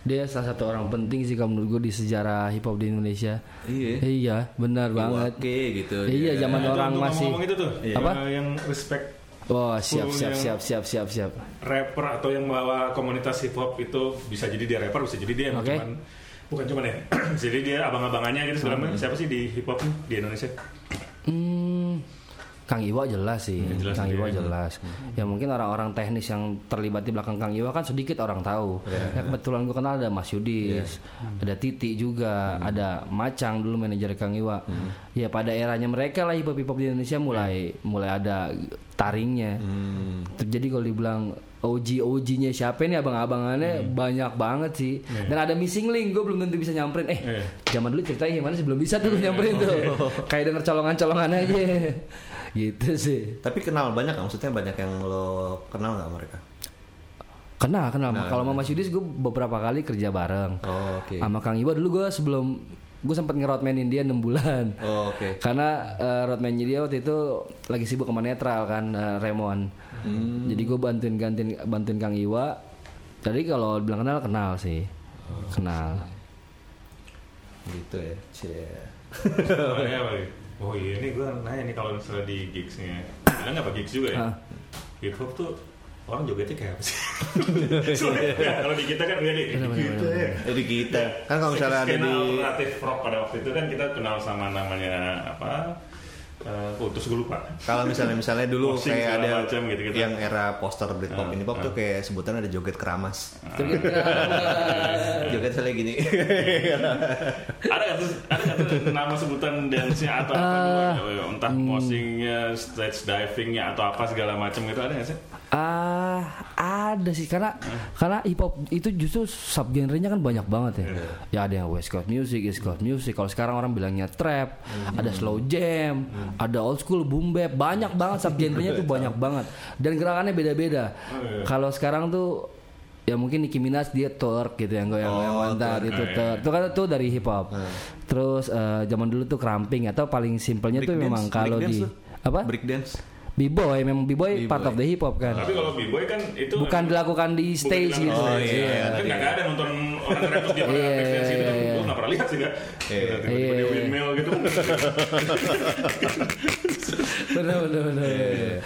Dia salah satu orang penting sih kalau menurut gue di sejarah hip hop di Indonesia. Iya. Iya, benar banget. Oke gitu. Iya, dia. zaman Nah, orang masih ngomong itu tuh Apa? eh, yang respect Oh, siap siap siap siap siap siap. rapper atau yang bawa komunitas hip hop itu bisa jadi dia rapper bisa jadi dia Oke. cuman bukan cuman ya jadi dia abang-abangannya gitu segala macam siapa sih di hip hop di Indonesia Hmm, Kang Iwa jelas sih. jelas Kang. Iwa jelas. Ya mungkin orang-orang teknis yang terlibat di belakang Kang Iwa kan sedikit orang tahu. Ya, kebetulan gue kenal ada Mas Yudis, ada Titi juga, ada Macang dulu manajer Kang Iwa. Ya pada eranya mereka lah hip hop di Indonesia mulai mulai ada taringnya. Hmm. Jadi kalau dibilang OG OG-nya siapa nih abang-abangannya banyak banget sih. Dan ada missing link, gue belum tentu bisa nyamperin. Eh, Iya. zaman dulu ceritanya gimana sih belum bisa tuh gue nyamperin tuh. Kayak denger colongan-colongan aja. Gitu sih. Tapi kenal banyak nggak? Maksudnya banyak yang lo kenal nggak mereka? Kenal, kenal. Kalau sama Mas Yudis gue beberapa kali kerja bareng. Oh, oke. Sama Kang Iwa dulu gue sebelum gue sempat ngeroadmanin dia 6 bulan. Oh, oke. Karena uh, roadman dia waktu itu lagi sibuk sama netral kan uh, Remon. Hmm. Jadi gue bantuin gantiin bantuin Kang Iwa. Jadi kalau bilang kenal kenal sih. Kenal. Gitu ya. Cie. Oh, iya, ini gue nanya nih kalau misalnya di gigsnya bilang apa gigs juga ya? Hip hop tuh orang jogetnya kayak apa sih? Ya, kalau di kita kan udah di gitu ya. Jadi kita. Kan kalau misalnya ada di alternatif rock pada waktu itu kan kita kenal sama namanya apa eh oh, terus gue lupa kalau misalnya misalnya dulu Posing kayak ada macam gitu-gitu. yang era poster Britpop Ah, ini pop tuh ah. kayak sebutan ada joget keramas. Joget joget saya gini. ada nggak tuh ada tuh nama sebutan dance-nya atau apa gitu entah moshingnya stage divingnya atau apa segala macam gitu ada nggak sih Ah, ada sih karena karena hip hop itu justru subgenrenya kan banyak banget ya. Ya ada yang West Coast music, East Coast music. Kalau sekarang orang bilangnya trap, ada slow jam, ada old school boom bap, banyak banget subgenrenya tuh banyak banget. Dan gerakannya beda-beda. Kalau sekarang tuh ya mungkin Nicki Minaj dia twerk gitu yang goyang goyang Oh, pantat twerk. itu twerk. Itu kan tuh dari hip hop. Terus eh, zaman dulu tuh cramping atau paling simpelnya tuh memang kalau di tuh. apa? Break dance. B-boy memang B-boy part of the hip hop kan. Tapi kalau b-boy kan itu Bukan dilakukan di stage gitu. Oh, iya, Kan iya. nggak ada nonton orang terus dia pakai Iya, break dance gitu. iya, iya. Gue nggak pernah lihat sih. Iya. Tiba-tiba dia Iya. windmill gitu. bener bener. Iya.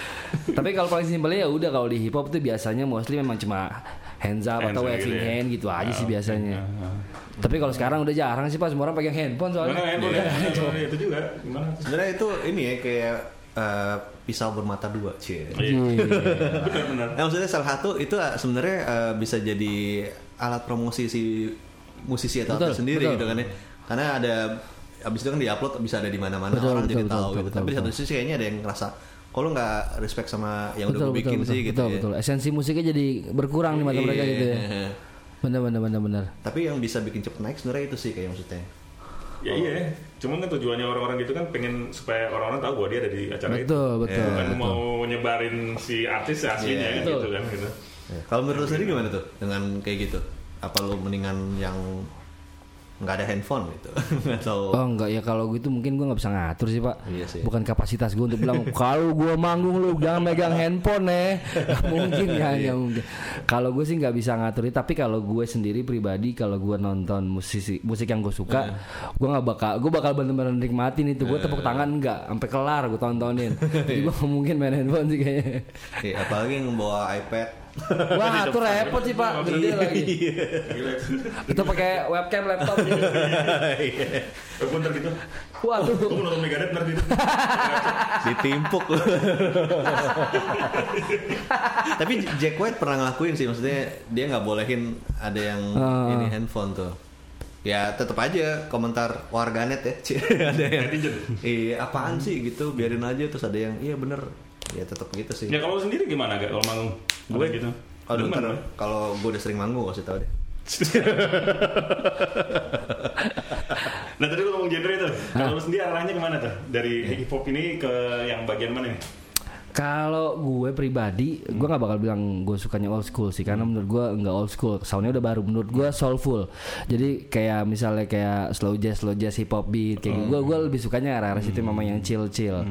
Tapi kalau paling simpelnya ya udah kalau di hip hop tuh biasanya mostly memang cuma hands up Hands atau waving gitu ya. hand gitu aja sih Oh, biasanya. iya. Tapi kalau sekarang udah jarang sih pas semua orang pegang handphone soalnya. Mana handphone ya? Iya, Itu juga. Gimana? Sebenarnya itu ini ya kayak eh, pisau bermata dua, cie. Iya. Iya. Benar-benar. Nah, maksudnya salah satu itu eh, sebenarnya eh, bisa jadi alat promosi si musisi atau Betul, sendiri betul. gitu kan ya. Karena ada abis itu kan diupload bisa ada di mana-mana Betul, orang betul, jadi betul, tahu betul, gitu. betul, Tapi di satu betul. sisi kayaknya ada yang ngerasa kalau nggak respect sama yang udah betul, gue bikin betul, sih betul, gitu betul, ya. betul. Esensi musiknya jadi berkurang di mata mereka gitu ya. Iya. Bener bener bener bener. Tapi yang bisa bikin cepet naik sebenarnya itu sih kayak maksudnya. Ya iya, cuman kan tujuannya orang-orang gitu kan pengen supaya orang-orang tahu bahwa dia ada di acara itu. Betul betul. Bukan betul. mau nyebarin si artis aslinya Iya. gitu Betul. kan gitu. Ya. Kalau menurut lu sendiri gimana tuh dengan kayak gitu? Apa lu mendingan yang nggak ada handphone gitu atau Oh enggak ya kalau gitu mungkin gua nggak bisa ngatur sih pak. Iya sih. Bukan kapasitas gue untuk bilang kalau gua manggung lu jangan megang handphone nih. Nggak mungkin ya Iya. nggak mungkin. Kalau gue sih nggak bisa ngatur tapi kalau gue sendiri pribadi kalau gua nonton musisi musik yang gue suka, Iya. gua nggak bakal gue bakal bener-bener nikmatin itu. Gue tepuk tangan enggak sampai kelar gue tontonin. Jadi nggak mungkin main handphone sih kayaknya. Iya, apalagi yang bawa iPad Wah, itu repot sih pak, gede lagi. Gila. Itu pakai webcam laptop. ntar gitu. Waduh. Gue mau nonton Megadeth ntar gitu. ditimpuk. Tapi Jack White pernah ngelakuin sih maksudnya dia nggak bolehin ada yang Ah. ini handphone tuh. Ya tetap aja komentar warganet ya, ada yang iya apaan sih gitu biarin aja terus ada yang iya bener ya tetap gitu sih. Ya kalau sendiri gimana gak kalau manggung? gue gitu. Aduh, Demen, ntar kalau gue udah sering manggung kasih tau deh. Nah tadi lu ngomong genre itu, kalau lu sendiri arahnya ke mana tuh? Dari Iya. hip hop ini ke yang bagian mana nih? Kalau gue pribadi, gue nggak bakal bilang gue sukanya old school sih, karena menurut gue nggak old school, soundnya udah baru. Menurut gue soulful. Jadi kayak misalnya kayak slow jazz, slow jazz, hip hop beat, kayak gitu. Gue gue lebih sukanya arah-arah situ memang yang chill chill.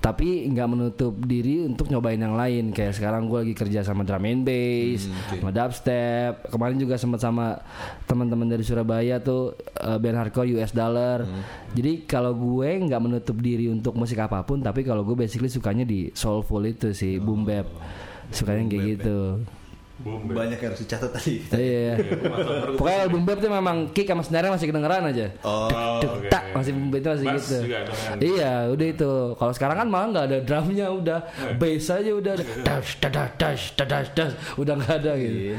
Tapi nggak menutup diri untuk nyobain yang lain. Kayak sekarang gue lagi kerja sama drum and bass, sama dubstep. Kemarin juga sempat sama teman-teman dari Surabaya tuh eh, band hardcore US Dollar. Jadi kalau gue nggak menutup diri untuk musik apa pun, tapi kalau gue basically sukanya di soulful itu sih, boom bap. Sukanya yang kayak gitu. Boom, Banyak yang harus dicatat tadi. Iya. Pokoknya kalau boom bap tuh memang kick sama snare masih kedengeran aja. Oh, Duk, oke, tak, masih boom bap itu masih Bass gitu. Iya, udah itu. Kalau sekarang kan malah nggak ada drumnya, udah Eh. bass aja udah ada dash dash dash dash dash udah nggak ada gitu. Iya.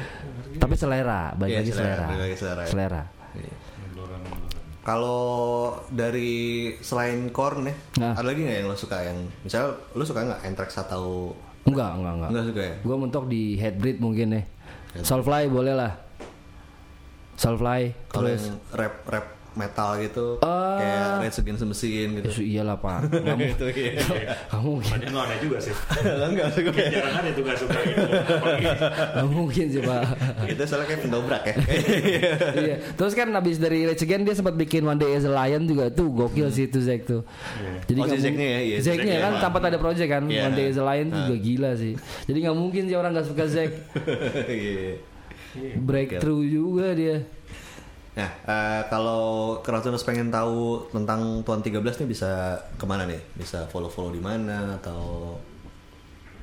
Tapi selera, balik Iya, lagi selera, selera. lagi selera ya. Kalau dari selain Korn ya, Nah. ada lagi nggak yang lo suka yang misal lo suka nggak Anthrax atau Enggak, enggak, enggak. nggak suka ya? Gue mentok di Headbreed mungkin ya. Soulfly boleh lah. Soulfly Kalau yang rap rap metal gitu, Ah. kayak Rage Against the Machine gitu. Isu iyalah pak. Kamu, Itu iya. kamu mungkin, ada juga sih. Enggak suka ya. Jarang ada tuh suka gitu. Kamu mungkin sih pak. Itu soalnya kayak pendobrak ya. iya. Terus kan abis dari Rage Again dia sempat bikin One Day as a Lion juga tuh gokil sih itu Zack tuh. Jadi Oh, si Zacknya ya, iya, Zacknya kan emang. sempat ada project kan Iya. One Day as a Lion tuh juga gila sih. Jadi nggak mungkin sih orang nggak suka Zack. Iya. Breakthrough juga dia. Nah, eh, kalau Kratonus pengen tahu tentang Tuan 13 nih bisa ke mana nih? Bisa follow-follow di mana atau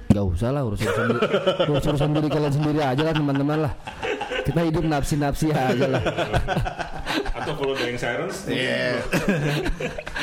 Gak usah lah urus urusan diri, urus urusan diri kalian sendiri aja lah teman-teman lah. Kita hidup napsi-napsi aja lah. atau follow Dying Sirens. Iya.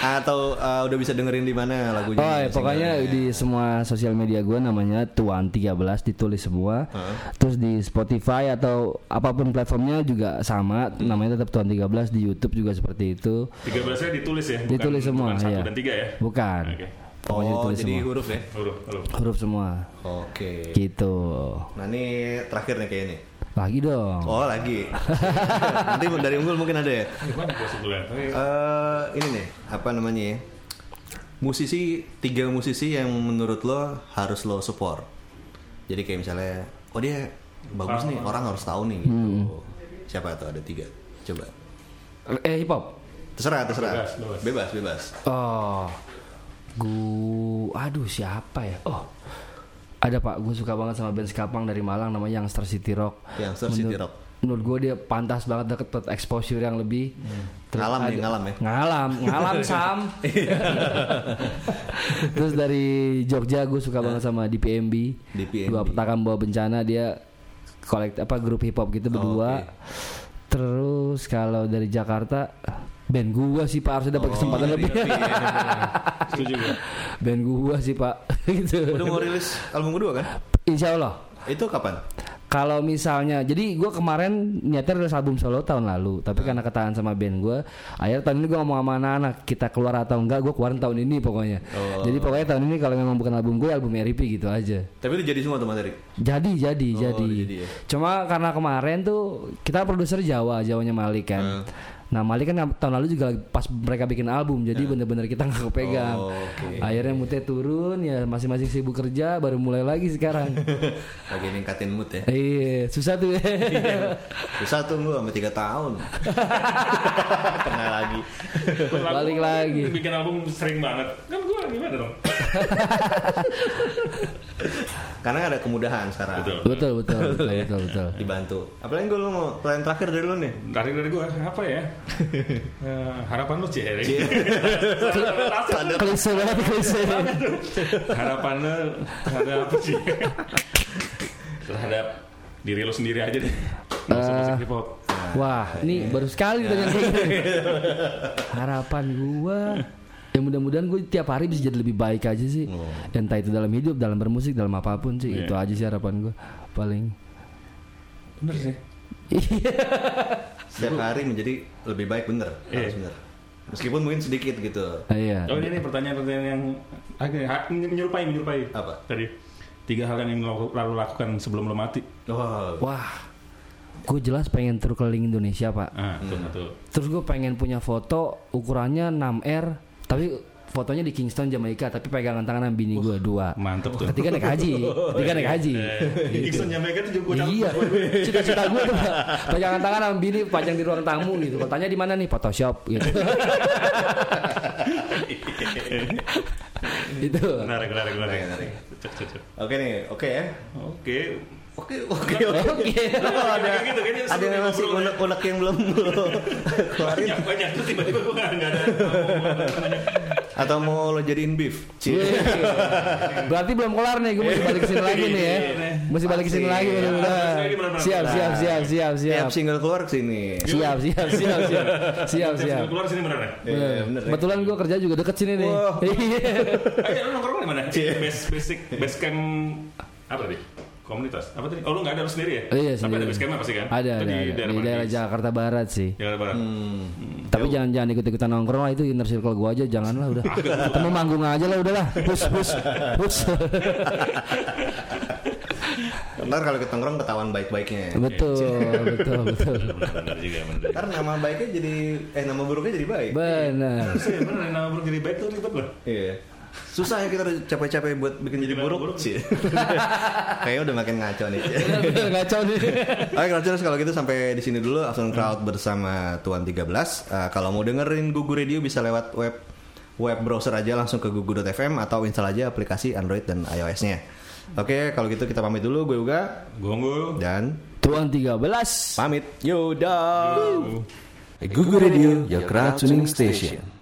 atau eh, udah bisa dengerin di mana lagunya? Oh ya, pokoknya di semua sosial media gue namanya Tuan 13 ditulis semua. Terus di Spotify atau apa pun platformnya juga sama, namanya tetap Tuan 13 di YouTube juga seperti itu. 13 nya ditulis ya, bukan, Ditulis semua, bukan satu iya. dan tiga ya. Bukan. Oke. Pokoknya Oh, ditulis jadi semua. huruf ya? Huruf, huruf. Huruf semua. Oke. Gitu. Nah, ini terakhir nih kayaknya nih. Lagi dong. Oh, lagi. Nanti dari unggul mungkin ada ya. Gua? Eh, ini nih, apa namanya ya? Musisi, tiga musisi yang menurut lo harus lo support. Jadi kayak misalnya, oh dia bagus nih, orang harus tahu nih gitu. Siapa tuh ada tiga? Coba. Eh hip hop. Terserah, terserah. Bebas, bebas. Bebas, bebas. Oh. Gue, aduh siapa ya? Oh, ada pak. Gue suka banget sama band Skapang dari Malang namanya Youngster City Rock. Youngster City Menurut- Rock. Menurut gue dia pantas banget deket buat exposure yang lebih. Terus Ngalam ada- ngalam ya? Ngalam, ngalam Sam. Terus dari Jogja gue suka banget sama DPMB. DPMB. Dua petaka bawa bencana dia kolekt apa grup hip hop gitu berdua. oke. Terus kalau dari Jakarta band gua sih Pak harus dapat kesempatan lebih. Setuju gue. band gua sih Pak gitu. Udah mau rilis album kedua kan? Insya Allah. Itu kapan? Kalau misalnya, jadi gua kemarin niatnya rilis album solo tahun lalu, tapi karena ketahan sama band gua, akhirnya tahun ini gua ngomong sama anak-anak kita keluar atau enggak, gua keluarin tahun ini pokoknya. Jadi pokoknya tahun ini kalau memang bukan album gue, album RIP gitu aja. Tapi udah jadi semua tuh materi. Jadi, jadi, Oh, jadi. jadi ya. Cuma karena kemarin tuh kita produser Jawa, Jawanya Malik kan. Nah Malik kan tahun lalu juga pas mereka bikin album, jadi bener-bener kita nggak kepegang. Oh, oke. Akhirnya moodnya turun, ya masing-masing sibuk kerja, baru mulai lagi sekarang. Lagi ningkatin mood ya. iya, susah tuh. Bisa tunggu sampai 3 tahun. Tengah lagi. Balik lagi. Bikin album sering banget. Kan gue gimana dong? Karena ada kemudahan sekarang. Betul. betul, betul, betul, betul, betul. Dibantu. Apalagi gue lu mau pertanyaan terakhir dari lu nih. Dari dari gue apa ya? Eh, harapan lu cie. Klise banget, klise. harapan lu terhadap apa sih? terhadap diri lu sendiri aja deh. Usah musik hip hop. Wah, ini baru sekali dengan kayak gitu. Harapan gua ya mudah-mudahan gue tiap hari bisa jadi lebih baik aja sih. Entah itu dalam hidup, dalam bermusik, dalam apa pun sih. Iya. Itu aja sih harapan gue paling. Bener sih. Setiap hari menjadi lebih baik bener. Harus Iya. bener. Meskipun mungkin sedikit gitu. Ah, iya. Oh ini pertanyaan-pertanyaan yang agak menyerupai menyerupai. Apa? Tadi tiga hal yang lalu lakukan sebelum lo mati. Wah. Wah, gue jelas pengen tur keliling Indonesia pak. Ah, betul betul. Terus gue pengen punya foto ukurannya 6R, tapi fotonya di Kingston Jamaika, tapi pegangan tangan sama bini gue dua. Mantep tuh. Ketika naik haji, ketika naik haji. Iksan Jamaica tuh juga Iya, cita-cita gue tuh Pak. pegangan tangan sama bini pajang di ruang tamu gitu. Kalau tanya di mana nih Photoshop gitu. itu. Menarik, menarik. Oke nih, oke ya. Oke. Oke, oke, oke. Ada Gitu, kayaknya ada yang nih masih unek-unek yang belum lu keluarin Banyak, banyak. Terus tiba-tiba gue nggak nggak ada. atau mau lo jadiin beef? Cie. Wih. Berarti belum kelar nih, gue mesti balik ke sini lagi nih ya. Mesti balik ke sini lagi mudah-mudahan. Siap, siap, siap, siap, siap. Tiap single keluar ke sini. Siap, siap, siap, siap. Siap, siap. Keluar sini bener ya? Iya, ya. Kebetulan gue kerja juga deket sini nih. Iya. Ayo, lu nongkrong di mana? Base, basic, base camp apa tadi? Komunitas apa tadi? Oh lu nggak ada lu sendiri ya? Iya, Tapi sendiri. ada base camp pasti kan? Ada, Itu ada, di ada. daerah Di daerah Jakarta Barat sih. Jakarta Barat. Hmm. Tapi jangan jangan ikut ikutan nongkrong lah itu inner circle gua aja janganlah udah. Ketemu manggung aja lah udahlah. Hus hus hus. Ntar kalau kita nongkrong ketahuan baik-baiknya. betul betul betul. Benar juga, benar. Ntar nama baiknya jadi eh nama buruknya jadi baik. Benar. Iya, bener nama buruk jadi baik tuh ribet loh. Iya. Susah ya kita udah capek-capek buat bikin jadi Jadi buruk buruk. sih. Kayaknya udah makin ngaco nih. Ngaco nih. Oke kalau kalau gitu sampai di sini dulu Afternoon Crowd bersama Tuan 13. Eh, kalau mau dengerin Gugu Radio bisa lewat web web browser aja langsung ke gugu.fm atau install aja aplikasi Android dan iOS-nya. Oke, kalau gitu kita pamit dulu gue juga Gonggo. dan Tuan 13. pamit. Yaudah. Google Radio, your crowd tuning station.